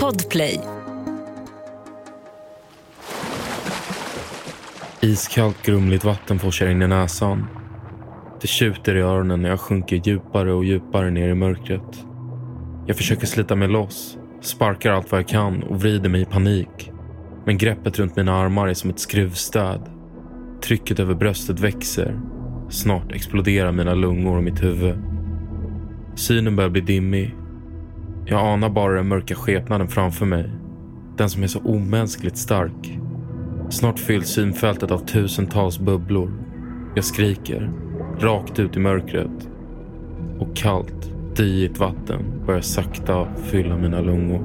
Podplay. Iskallt grumligt vatten forsar in i näsan. Det tjuter i öronen när jag sjunker djupare och djupare ner i mörkret. Jag försöker slita mig loss, sparkar allt vad jag kan och vrider mig i panik. Men greppet runt mina armar är som ett skruvstäd. Trycket över bröstet växer. Snart exploderar mina lungor och mitt huvud. Synen börjar bli dimmig. Jag anar bara den mörka skepnaden framför mig. Den som är så omänskligt stark. Snart fylls synfältet av tusentals bubblor. Jag skriker, rakt ut i mörkret. Och kallt, diigt vatten börjar sakta fylla mina lungor.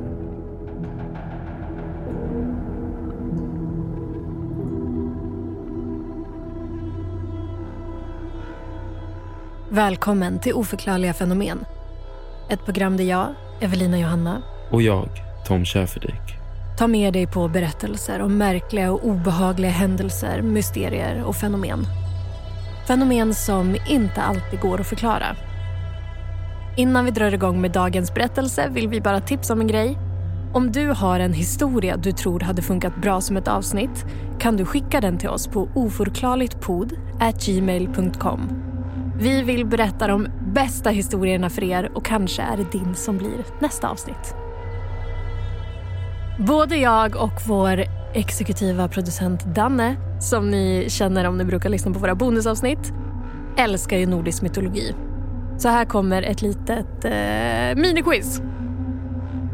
Välkommen till Oförklarliga fenomen. Ett program där jag, Evelina Johanna, Och jag, Tom Schäferdik. tar med dig på berättelser om märkliga och obehagliga händelser, mysterier och fenomen. Fenomen som inte alltid går att förklara. Innan vi drar igång med dagens berättelse vill vi bara tipsa om en grej. Om du har en historia du tror hade funkat bra som ett avsnitt kan du skicka den till oss på oförklarligtpod.gmail.com. Vi vill berätta de bästa historierna för er och kanske är det din som blir nästa avsnitt. Både jag och vår exekutiva producent Danne, som ni känner om ni brukar lyssna på våra bonusavsnitt, älskar ju nordisk mytologi. Så här kommer ett litet eh, miniquiz.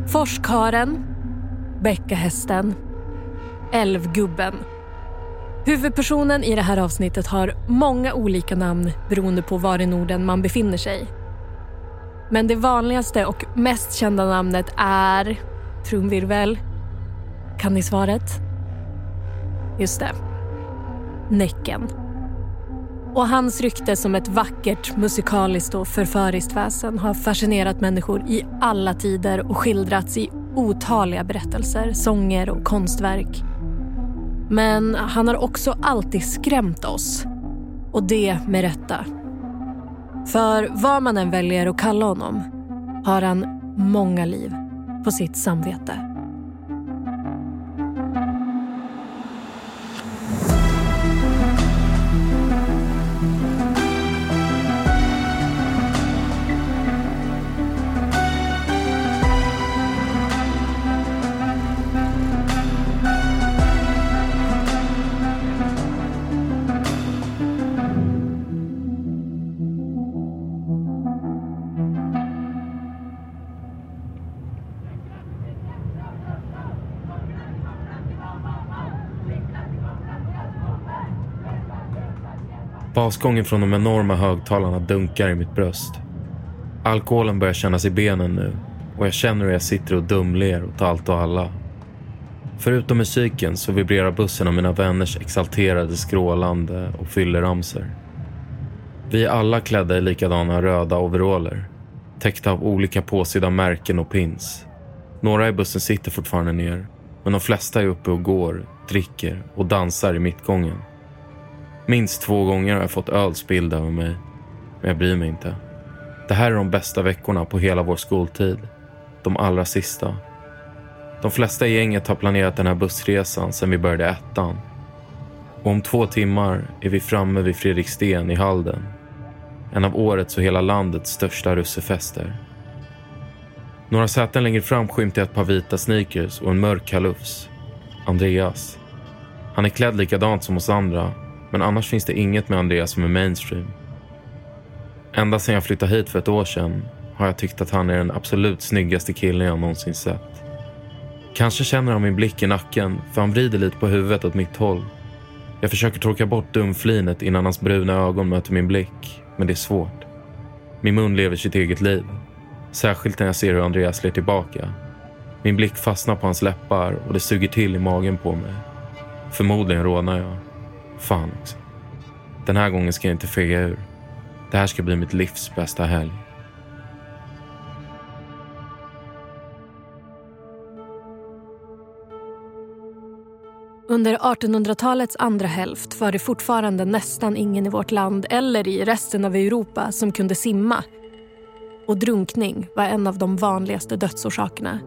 Forskaren, Bäckahästen, Älvgubben. Huvudpersonen i det här avsnittet har många olika namn beroende på var i Norden man befinner sig. Men det vanligaste och mest kända namnet är... Trumvirvel. Kan ni svaret? Just det. Näcken. Och hans rykte som ett vackert, musikaliskt och förföriskt väsen har fascinerat människor i alla tider och skildrats i otaliga berättelser, sånger och konstverk. Men han har också alltid skrämt oss. Och det med rätta. För vad man än väljer att kalla honom har han många liv på sitt samvete. Basgången från de enorma högtalarna dunkar i mitt bröst. Alkoholen börjar kännas i benen nu och jag känner hur jag sitter och dumler åt allt och alla. Förutom musiken så vibrerar bussen av mina vänners exalterade skrålande och fylleramsor. Vi är alla klädda i likadana röda overaller, täckta av olika påsida märken och pins. Några i bussen sitter fortfarande ner, men de flesta är uppe och går, dricker och dansar i mittgången. Minst två gånger har jag fått öl spilld över mig. Men jag bryr mig inte. Det här är de bästa veckorna på hela vår skoltid. De allra sista. De flesta i gänget har planerat den här bussresan sedan vi började ettan. Och om två timmar är vi framme vid Fredriksten i Halden. En av årets och hela landets största russefester. Några säten längre fram skymtar jag ett par vita sneakers och en mörk kalufs. Andreas. Han är klädd likadant som oss andra men annars finns det inget med Andreas som är mainstream. Ända sedan jag flyttade hit för ett år sedan har jag tyckt att han är den absolut snyggaste killen jag någonsin sett. Kanske känner han min blick i nacken för han vrider lite på huvudet åt mitt håll. Jag försöker torka bort dumflinet innan hans bruna ögon möter min blick, men det är svårt. Min mun lever sitt eget liv. Särskilt när jag ser hur Andreas ler tillbaka. Min blick fastnar på hans läppar och det suger till i magen på mig. Förmodligen rånar jag. Fan också. Den här gången ska jag inte fega ur. Det här ska bli mitt livs bästa helg. Under 1800-talets andra hälft var det fortfarande nästan ingen i vårt land eller i resten av Europa som kunde simma. och drunkning var en av de vanligaste dödsorsakerna.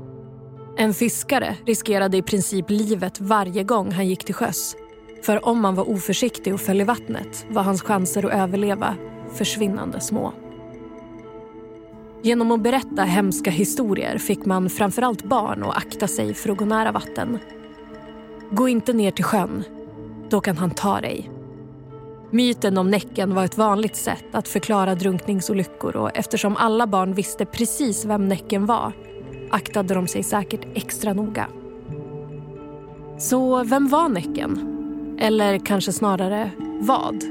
En fiskare riskerade i princip livet varje gång han gick till sjöss. För om man var oförsiktig och föll i vattnet var hans chanser att överleva försvinnande små. Genom att berätta hemska historier fick man framförallt barn att akta sig för att gå nära vatten. Gå inte ner till sjön. Då kan han ta dig. Myten om Näcken var ett vanligt sätt att förklara drunkningsolyckor och eftersom alla barn visste precis vem Näcken var aktade de sig säkert extra noga. Så vem var Näcken? Eller kanske snarare vad?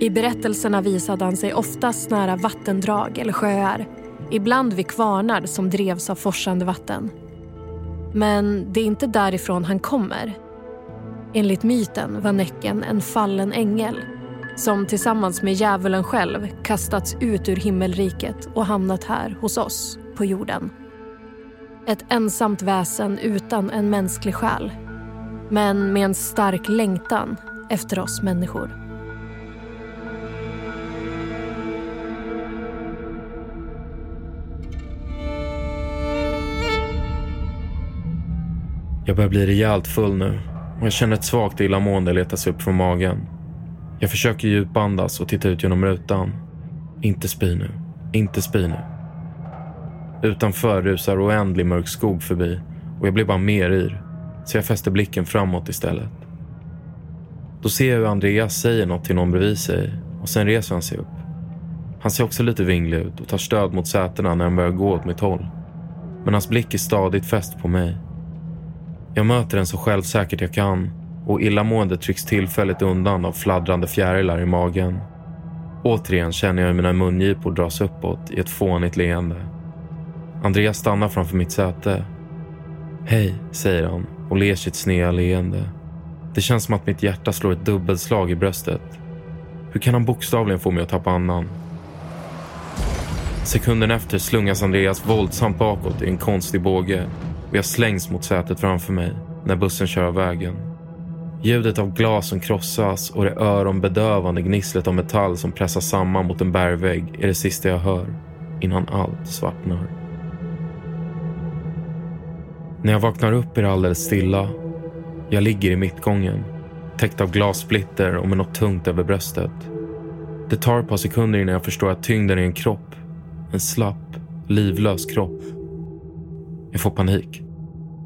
I berättelserna visade han sig oftast nära vattendrag eller sjöar. Ibland vid kvarnar som drevs av forsande vatten. Men det är inte därifrån han kommer. Enligt myten var Näcken en fallen ängel som tillsammans med djävulen själv kastats ut ur himmelriket och hamnat här hos oss på jorden. Ett ensamt väsen utan en mänsklig själ men med en stark längtan efter oss människor. Jag börjar bli rejält full nu och jag känner ett svagt illamående leta sig upp från magen. Jag försöker djupandas och titta ut genom rutan. Inte spy nu. Inte spy nu. Utanför rusar oändlig mörk skog förbi och jag blir bara mer yr. Så jag fäster blicken framåt istället. Då ser jag hur Andreas säger något till någon bredvid sig och sen reser han sig upp. Han ser också lite vinglig ut och tar stöd mot sätena när han börjar gå åt mitt håll. Men hans blick är stadigt fäst på mig. Jag möter den så självsäkert jag kan och illamåendet trycks tillfälligt undan av fladdrande fjärilar i magen. Återigen känner jag hur mina mungipor dras uppåt i ett fånigt leende. Andreas stannar framför mitt säte. Hej, säger han och ler sitt sneda leende. Det känns som att mitt hjärta slår ett dubbelslag i bröstet. Hur kan han bokstavligen få mig att tappa andan? Sekunden efter slungas Andreas våldsamt bakåt i en konstig båge och jag slängs mot sätet framför mig när bussen kör av vägen. Ljudet av glas som krossas och det öronbedövande gnisslet av metall som pressas samman mot en bergvägg är det sista jag hör innan allt svartnar. När jag vaknar upp är det alldeles stilla. Jag ligger i mittgången, täckt av glassplitter och med något tungt över bröstet. Det tar ett par sekunder innan jag förstår att tyngden är en kropp. En slapp, livlös kropp. Jag får panik.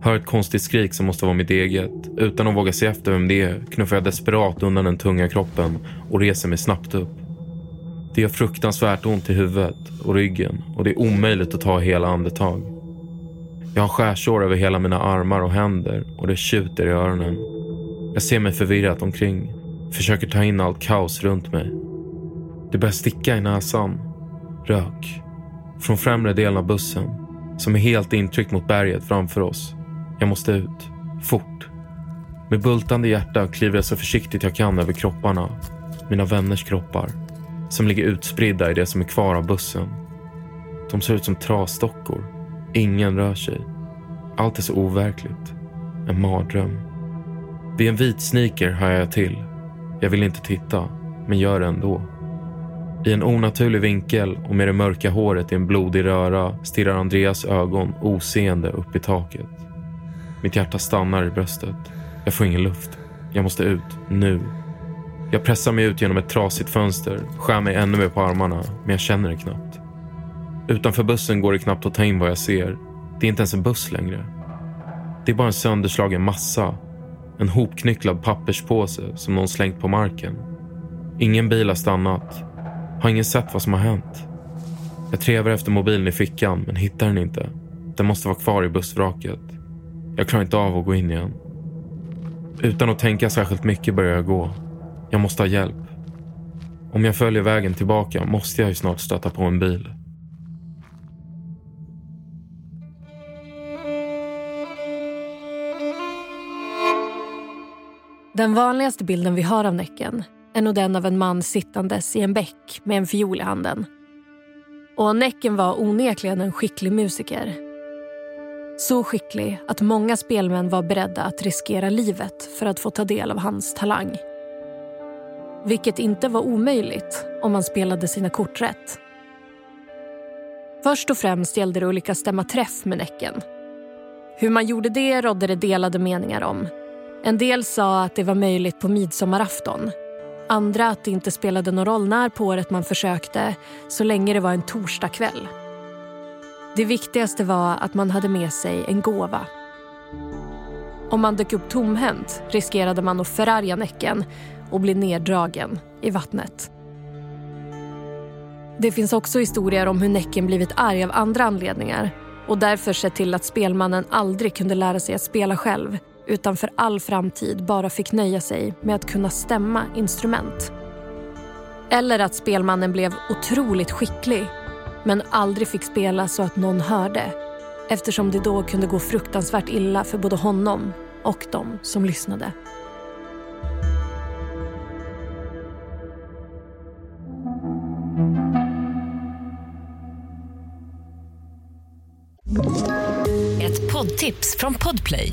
Hör ett konstigt skrik som måste vara mitt eget. Utan att våga se efter vem det är knuffar jag desperat undan den tunga kroppen och reser mig snabbt upp. Det gör fruktansvärt ont i huvudet och ryggen och det är omöjligt att ta hela andetag. Jag har skärsår över hela mina armar och händer och det tjuter i öronen. Jag ser mig förvirrat omkring, försöker ta in allt kaos runt mig. Det börjar sticka i näsan. Rök. Från främre delen av bussen, som är helt intryckt mot berget framför oss. Jag måste ut. Fort. Med bultande hjärta kliver jag så försiktigt jag kan över kropparna. Mina vänners kroppar. Som ligger utspridda i det som är kvar av bussen. De ser ut som trasdockor. Ingen rör sig. Allt är så overkligt. En mardröm. Vid en vit sneaker hajar jag till. Jag vill inte titta, men gör det ändå. I en onaturlig vinkel och med det mörka håret i en blodig röra stirrar Andreas ögon oseende upp i taket. Mitt hjärta stannar i bröstet. Jag får ingen luft. Jag måste ut, nu. Jag pressar mig ut genom ett trasigt fönster, skär mig ännu mer på armarna, men jag känner det knappt. Utanför bussen går det knappt att ta in vad jag ser. Det är inte ens en buss längre. Det är bara en sönderslagen massa. En hopknycklad papperspåse som någon slängt på marken. Ingen bil har stannat. Har ingen sett vad som har hänt. Jag trevar efter mobilen i fickan men hittar den inte. Den måste vara kvar i bussvraket. Jag klarar inte av att gå in igen. Utan att tänka särskilt mycket börjar jag gå. Jag måste ha hjälp. Om jag följer vägen tillbaka måste jag ju snart stöta på en bil. Den vanligaste bilden vi har av Näcken är nog den av en man sittandes i en bäck med en fiol i handen. Och Näcken var onekligen en skicklig musiker så skicklig att många spelmän var beredda att riskera livet för att få ta del av hans talang. Vilket inte var omöjligt om man spelade sina kort rätt. Först och främst gällde det att lyckas stämma träff med Näcken. Hur man gjorde det rådde det delade meningar om. En del sa att det var möjligt på midsommarafton. Andra att det inte spelade någon roll när på året man försökte så länge det var en torsdagkväll. Det viktigaste var att man hade med sig en gåva. Om man dök upp tomhänt riskerade man att förarga Näcken och bli neddragen i vattnet. Det finns också historier om hur Näcken blivit arg av andra anledningar och därför sett till att spelmannen aldrig kunde lära sig att spela själv utan för all framtid bara fick nöja sig med att kunna stämma instrument. Eller att spelmannen blev otroligt skicklig men aldrig fick spela så att någon hörde eftersom det då kunde gå fruktansvärt illa för både honom och de som lyssnade. Ett poddtips från Podplay.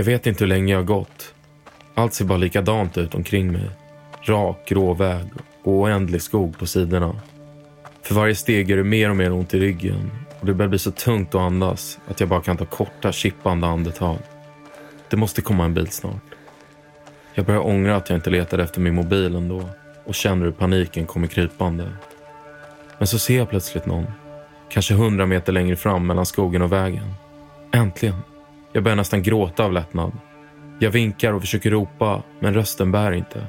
Jag vet inte hur länge jag har gått. Allt ser bara likadant ut omkring mig. Rak, grå väg och oändlig skog på sidorna. För varje steg gör det mer och mer ont i ryggen och det börjar bli så tungt att andas att jag bara kan ta korta, chippande andetag. Det måste komma en bil snart. Jag börjar ångra att jag inte letade efter min mobil ändå och känner hur paniken kommer krypande. Men så ser jag plötsligt någon. Kanske hundra meter längre fram mellan skogen och vägen. Äntligen! Jag börjar nästan gråta av lättnad. Jag vinkar och försöker ropa, men rösten bär inte.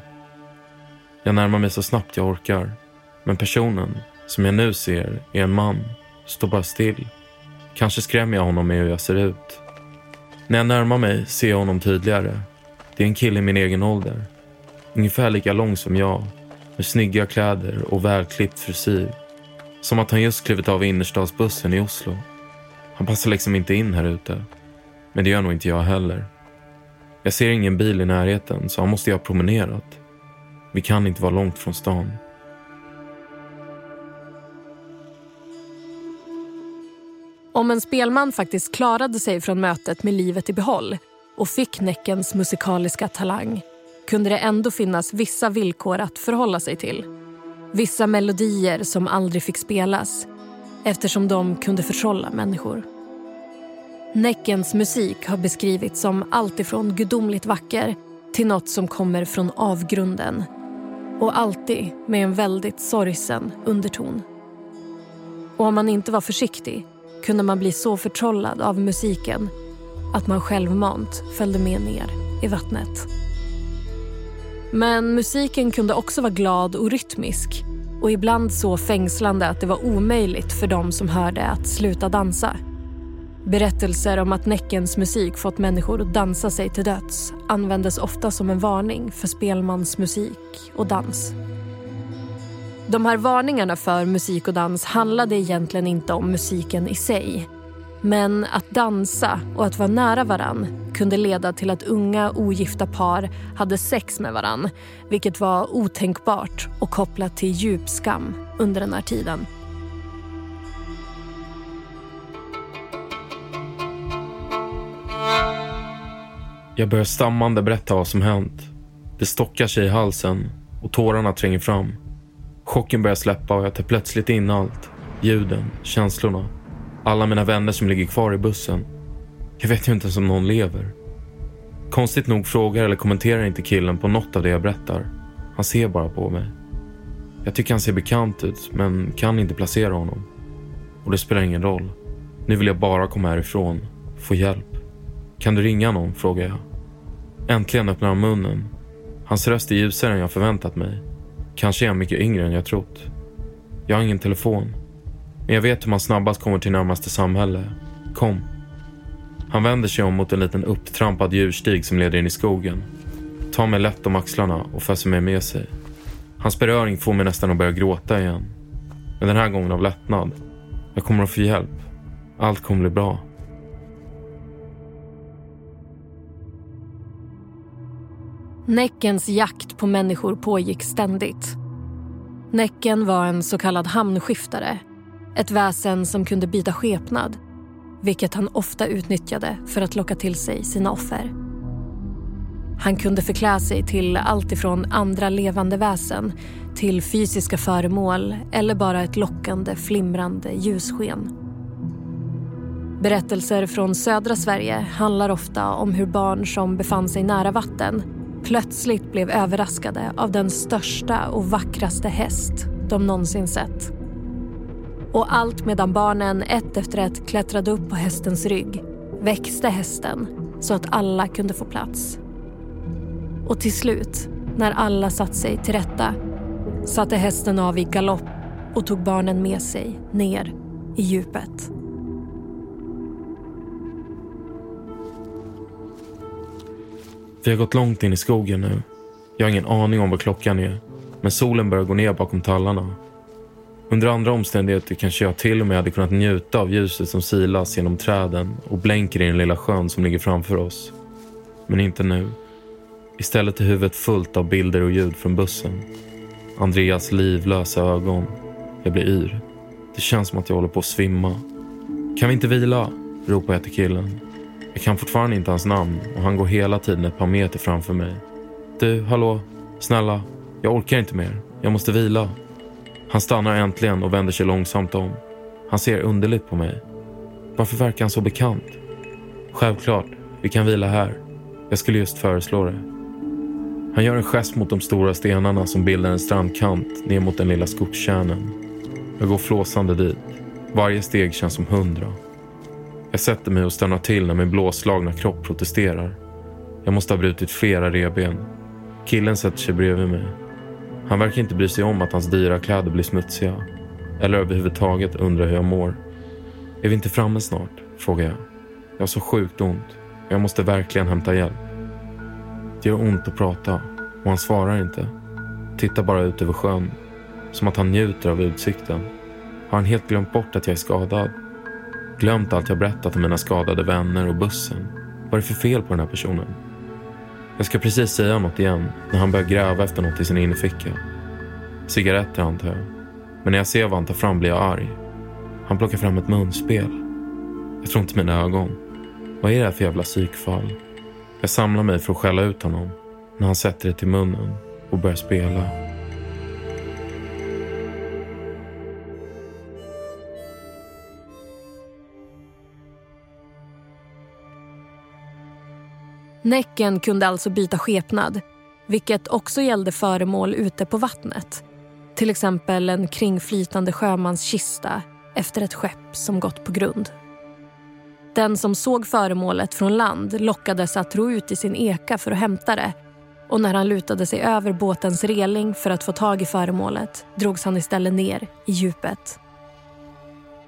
Jag närmar mig så snabbt jag orkar. Men personen, som jag nu ser, är en man. Står bara still. Kanske skrämmer jag honom med hur jag ser ut. När jag närmar mig ser jag honom tydligare. Det är en kille i min egen ålder. Ungefär lika lång som jag. Med snygga kläder och välklippt frisyr. Som att han just klivit av innerstadsbussen i Oslo. Han passar liksom inte in här ute. Men det gör nog inte jag heller. Jag ser ingen bil i närheten så han måste ju ha promenerat. Vi kan inte vara långt från stan. Om en spelman faktiskt klarade sig från mötet med livet i behåll och fick Näckens musikaliska talang kunde det ändå finnas vissa villkor att förhålla sig till. Vissa melodier som aldrig fick spelas eftersom de kunde förtrolla människor. Näckens musik har beskrivits som alltifrån gudomligt vacker till något som kommer från avgrunden och alltid med en väldigt sorgsen underton. Och om man inte var försiktig kunde man bli så förtrollad av musiken att man självmant följde med ner i vattnet. Men musiken kunde också vara glad och rytmisk och ibland så fängslande att det var omöjligt för dem som hörde att sluta dansa. Berättelser om att Näckens musik fått människor att dansa sig till döds användes ofta som en varning för spelmansmusik och dans. De här varningarna för musik och dans handlade egentligen inte om musiken i sig. Men att dansa och att vara nära varann kunde leda till att unga ogifta par hade sex med varann vilket var otänkbart och kopplat till djup skam under den här tiden. Jag börjar stammande berätta vad som hänt. Det stockar sig i halsen och tårarna tränger fram. Chocken börjar släppa och jag tar plötsligt in allt. Ljuden, känslorna. Alla mina vänner som ligger kvar i bussen. Jag vet ju inte ens om någon lever. Konstigt nog frågar eller kommenterar inte killen på något av det jag berättar. Han ser bara på mig. Jag tycker han ser bekant ut, men kan inte placera honom. Och det spelar ingen roll. Nu vill jag bara komma härifrån. Få hjälp. Kan du ringa någon? frågar jag. Äntligen öppnar han munnen. Hans röst är ljusare än jag förväntat mig. Kanske är han mycket yngre än jag trott. Jag har ingen telefon. Men jag vet hur man snabbast kommer till närmaste samhälle. Kom. Han vänder sig om mot en liten upptrampad djurstig som leder in i skogen. Tar mig lätt om axlarna och föser mig med sig. Hans beröring får mig nästan att börja gråta igen. Men den här gången av lättnad. Jag kommer att få hjälp. Allt kommer bli bra. Näckens jakt på människor pågick ständigt. Näcken var en så kallad hamnskiftare. Ett väsen som kunde byta skepnad vilket han ofta utnyttjade för att locka till sig sina offer. Han kunde förklä sig till allt ifrån andra levande väsen till fysiska föremål eller bara ett lockande, flimrande ljussken. Berättelser från södra Sverige handlar ofta om hur barn som befann sig nära vatten plötsligt blev överraskade av den största och vackraste häst de någonsin sett. Och allt medan barnen ett efter ett klättrade upp på hästens rygg växte hästen så att alla kunde få plats. Och till slut, när alla satt sig till rätta satte hästen av i galopp och tog barnen med sig ner i djupet. Vi har gått långt in i skogen nu. Jag har ingen aning om vad klockan är. Men solen börjar gå ner bakom tallarna. Under andra omständigheter kanske jag till och med hade kunnat njuta av ljuset som silas genom träden och blänker i den lilla sjön som ligger framför oss. Men inte nu. Istället är huvudet fullt av bilder och ljud från bussen. Andreas livlösa ögon. Jag blir yr. Det känns som att jag håller på att svimma. Kan vi inte vila? ropar jag till killen. Jag kan fortfarande inte hans namn och han går hela tiden ett par meter framför mig. Du, hallå? Snälla, jag orkar inte mer. Jag måste vila. Han stannar äntligen och vänder sig långsamt om. Han ser underligt på mig. Varför verkar han så bekant? Självklart, vi kan vila här. Jag skulle just föreslå det. Han gör en gest mot de stora stenarna som bildar en strandkant ner mot den lilla skogskärnan. Jag går flåsande dit. Varje steg känns som hundra. Jag sätter mig och stannar till när min blåslagna kropp protesterar. Jag måste ha brutit flera reben. Killen sätter sig bredvid mig. Han verkar inte bry sig om att hans dyra kläder blir smutsiga. Eller överhuvudtaget undrar hur jag mår. Är vi inte framme snart? Frågar jag. Jag har så sjukt ont. Jag måste verkligen hämta hjälp. Det gör ont att prata och han svarar inte. Tittar bara ut över sjön. Som att han njuter av utsikten. Har han helt glömt bort att jag är skadad? Glömt allt jag berättat om mina skadade vänner och bussen? Vad är det för fel på den här personen? Jag ska precis säga något igen när han börjar gräva efter något i sin innerficka. Cigaretter antar jag. Men när jag ser vad han tar fram blir jag arg. Han plockar fram ett munspel. Jag tror inte mina ögon. Vad är det här för jävla psykfall? Jag samlar mig för att skälla ut honom när han sätter det till munnen och börjar spela. Näcken kunde alltså byta skepnad, vilket också gällde föremål ute på vattnet. Till exempel en kringflytande sjömanskista efter ett skepp som gått på grund. Den som såg föremålet från land lockades att ro ut i sin eka för att hämta det och när han lutade sig över båtens reling för att få tag i föremålet drogs han istället ner i djupet.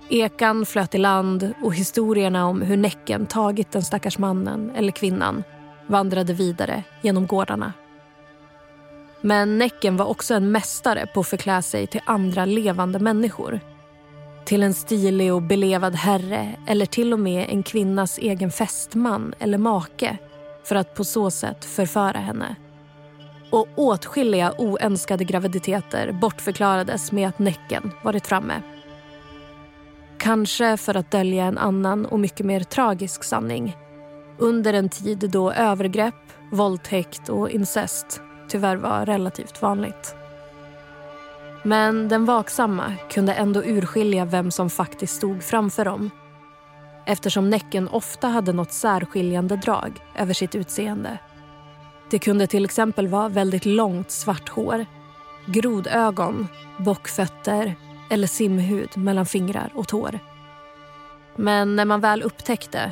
Ekan flöt i land och historierna om hur Näcken tagit den stackars mannen eller kvinnan vandrade vidare genom gårdarna. Men Näcken var också en mästare på att förklä sig till andra levande människor. Till en stilig och belevad herre eller till och med en kvinnas egen fästman eller make för att på så sätt förföra henne. Och åtskilliga oönskade graviditeter bortförklarades med att Näcken varit framme. Kanske för att dölja en annan och mycket mer tragisk sanning under en tid då övergrepp, våldtäkt och incest tyvärr var relativt vanligt. Men den vaksamma kunde ändå urskilja vem som faktiskt stod framför dem eftersom Näcken ofta hade något särskiljande drag över sitt utseende. Det kunde till exempel vara väldigt långt svart hår, grodögon, bockfötter eller simhud mellan fingrar och tår. Men när man väl upptäckte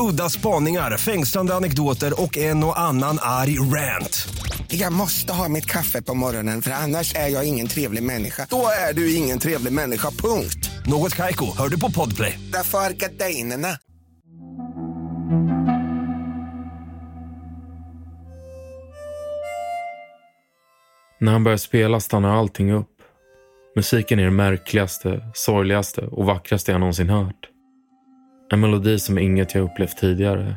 Udda spaningar, fängslande anekdoter och en och annan arg rant. Jag måste ha mitt kaffe på morgonen för annars är jag ingen trevlig människa. Då är du ingen trevlig människa, punkt. Något kajko, hör du på podplay. Därför är gardinerna. När han börjar spela stannar allting upp. Musiken är det märkligaste, sorgligaste och vackraste jag någonsin hört. En melodi som inget jag upplevt tidigare.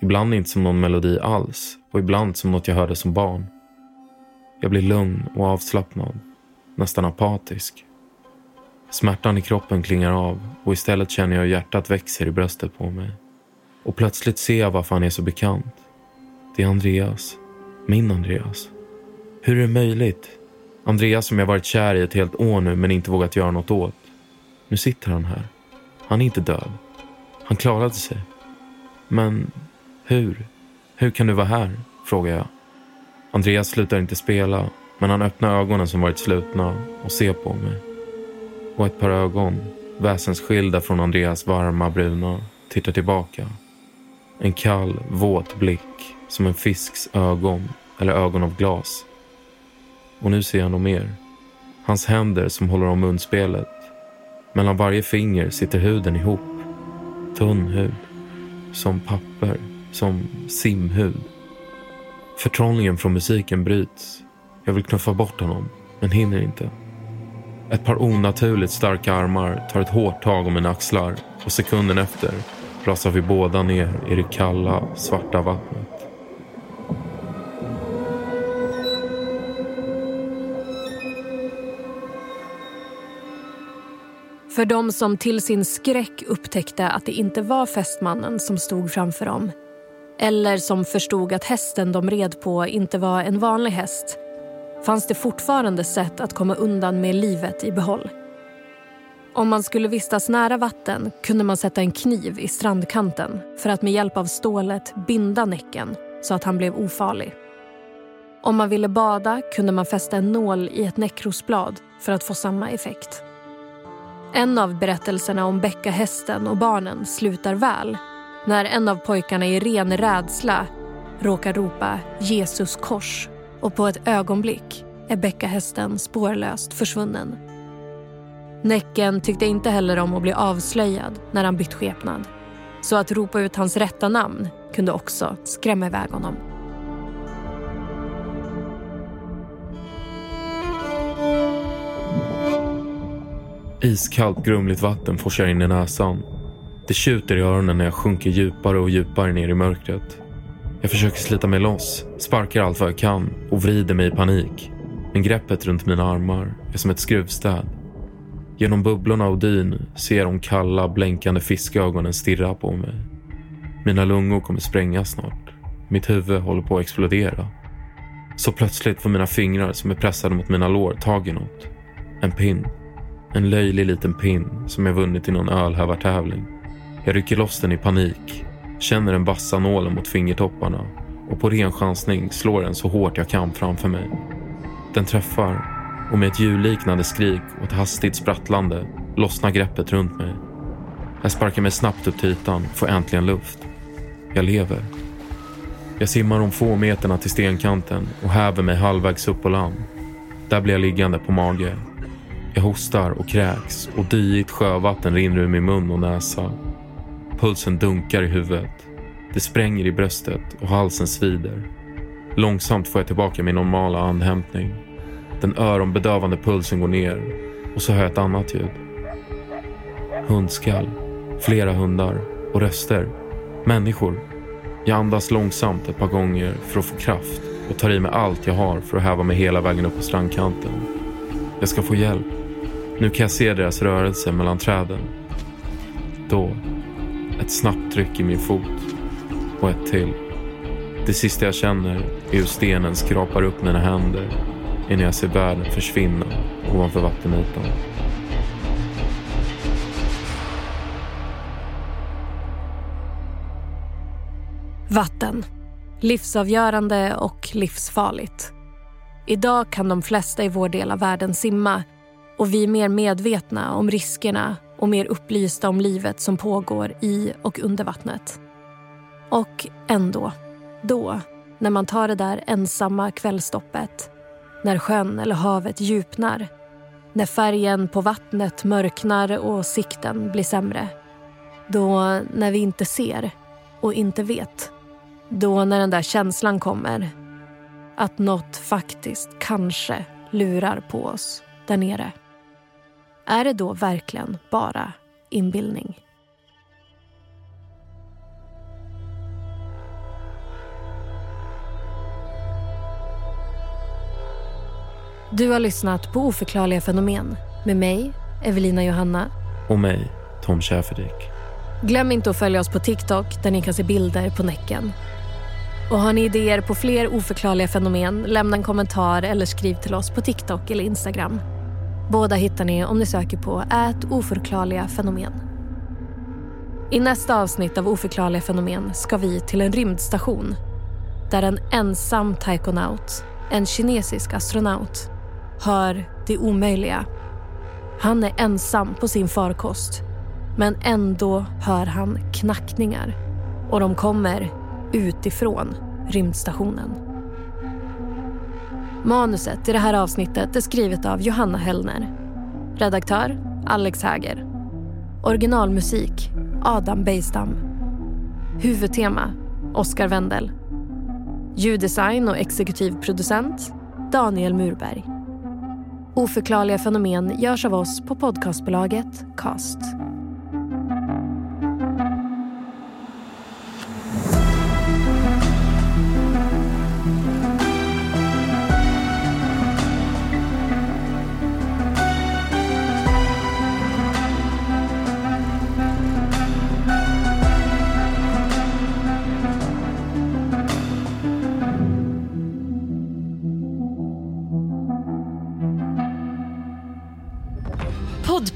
Ibland inte som någon melodi alls och ibland som något jag hörde som barn. Jag blir lugn och avslappnad, nästan apatisk. Smärtan i kroppen klingar av och istället känner jag hur hjärtat växer i bröstet på mig. Och plötsligt ser jag varför han är så bekant. Det är Andreas. Min Andreas. Hur är det möjligt? Andreas som jag varit kär i ett helt år nu men inte vågat göra något åt. Nu sitter han här. Han är inte död. Han klarade sig. Men hur? Hur kan du vara här? frågar jag. Andreas slutar inte spela, men han öppnar ögonen som varit slutna och ser på mig. Och ett par ögon, väsensskilda från Andreas varma bruna, tittar tillbaka. En kall, våt blick, som en fisks ögon eller ögon av glas. Och nu ser jag nog mer. Hans händer som håller om munspelet. Mellan varje finger sitter huden ihop. Tunn hud. Som papper. Som simhud. Förtrollningen från musiken bryts. Jag vill knuffa bort honom, men hinner inte. Ett par onaturligt starka armar tar ett hårt tag om mina axlar och sekunden efter rasar vi båda ner i det kalla, svarta vattnet. För de som till sin skräck upptäckte att det inte var fästmannen som stod framför dem eller som förstod att hästen de red på inte var en vanlig häst fanns det fortfarande sätt att komma undan med livet i behåll. Om man skulle vistas nära vatten kunde man sätta en kniv i strandkanten för att med hjälp av stålet binda Näcken så att han blev ofarlig. Om man ville bada kunde man fästa en nål i ett näckrosblad för att få samma effekt. En av berättelserna om Becka-hästen och barnen slutar väl när en av pojkarna i ren rädsla råkar ropa Jesus kors och på ett ögonblick är Becka-hästen spårlöst försvunnen. Näcken tyckte inte heller om att bli avslöjad när han bytt skepnad. Så att ropa ut hans rätta namn kunde också skrämma iväg honom. Iskallt grumligt vatten forsar in i näsan. Det tjuter i öronen när jag sjunker djupare och djupare ner i mörkret. Jag försöker slita mig loss, sparkar allt vad jag kan och vrider mig i panik. Men greppet runt mina armar är som ett skruvstäd. Genom bubblorna och dyn ser jag de kalla, blänkande fiskögonen stirra på mig. Mina lungor kommer sprängas snart. Mitt huvud håller på att explodera. Så plötsligt får mina fingrar som är pressade mot mina lår tag i något. En pinn. En löjlig liten pin som jag vunnit i någon ölhävartävling. Jag rycker loss den i panik, känner den vassa nålen mot fingertopparna och på ren chansning slår den så hårt jag kan framför mig. Den träffar och med ett djurliknande skrik och ett hastigt sprattlande lossnar greppet runt mig. Jag sparkar mig snabbt upp till ytan, får äntligen luft. Jag lever. Jag simmar de få meterna till stenkanten och häver mig halvvägs upp på land. Där blir jag liggande på mage. Jag hostar och kräks och dyigt sjövatten rinner ur min mun och näsa. Pulsen dunkar i huvudet. Det spränger i bröstet och halsen svider. Långsamt får jag tillbaka min normala andhämtning. Den öronbedövande pulsen går ner och så hör jag ett annat ljud. Hundskall, flera hundar och röster. Människor. Jag andas långsamt ett par gånger för att få kraft och tar i mig allt jag har för att häva mig hela vägen upp på strandkanten. Jag ska få hjälp. Nu kan jag se deras rörelse mellan träden. Då, ett snabbt tryck i min fot och ett till. Det sista jag känner är hur stenen skrapar upp mina händer innan jag ser världen försvinna ovanför vattenytan. Vatten. Livsavgörande och livsfarligt. Idag kan de flesta i vår del av världen simma och vi är mer medvetna om riskerna och mer upplysta om livet som pågår i och under vattnet. Och ändå, då, när man tar det där ensamma kvällstoppet, när sjön eller havet djupnar, när färgen på vattnet mörknar och sikten blir sämre. Då när vi inte ser och inte vet. Då när den där känslan kommer. Att något faktiskt kanske lurar på oss där nere. Är det då verkligen bara inbildning? Du har lyssnat på Oförklarliga fenomen med mig, Evelina Johanna. Och mig, Tom Schäferdik. Glöm inte att följa oss på TikTok där ni kan se bilder på Näcken. Och har ni idéer på fler oförklarliga fenomen, lämna en kommentar eller skriv till oss på TikTok eller Instagram. Båda hittar ni om ni söker på ät oförklarliga fenomen. I nästa avsnitt av Oförklarliga fenomen ska vi till en rymdstation där en ensam taikonaut, en kinesisk astronaut, hör det omöjliga. Han är ensam på sin farkost men ändå hör han knackningar och de kommer utifrån rymdstationen. Manuset i det här avsnittet är skrivet av Johanna Hellner. Redaktör Alex Häger. Originalmusik Adam Bejstam. Huvudtema Oskar Wendel. Ljuddesign och exekutiv producent Daniel Murberg. Oförklarliga fenomen görs av oss på podcastbolaget Cast.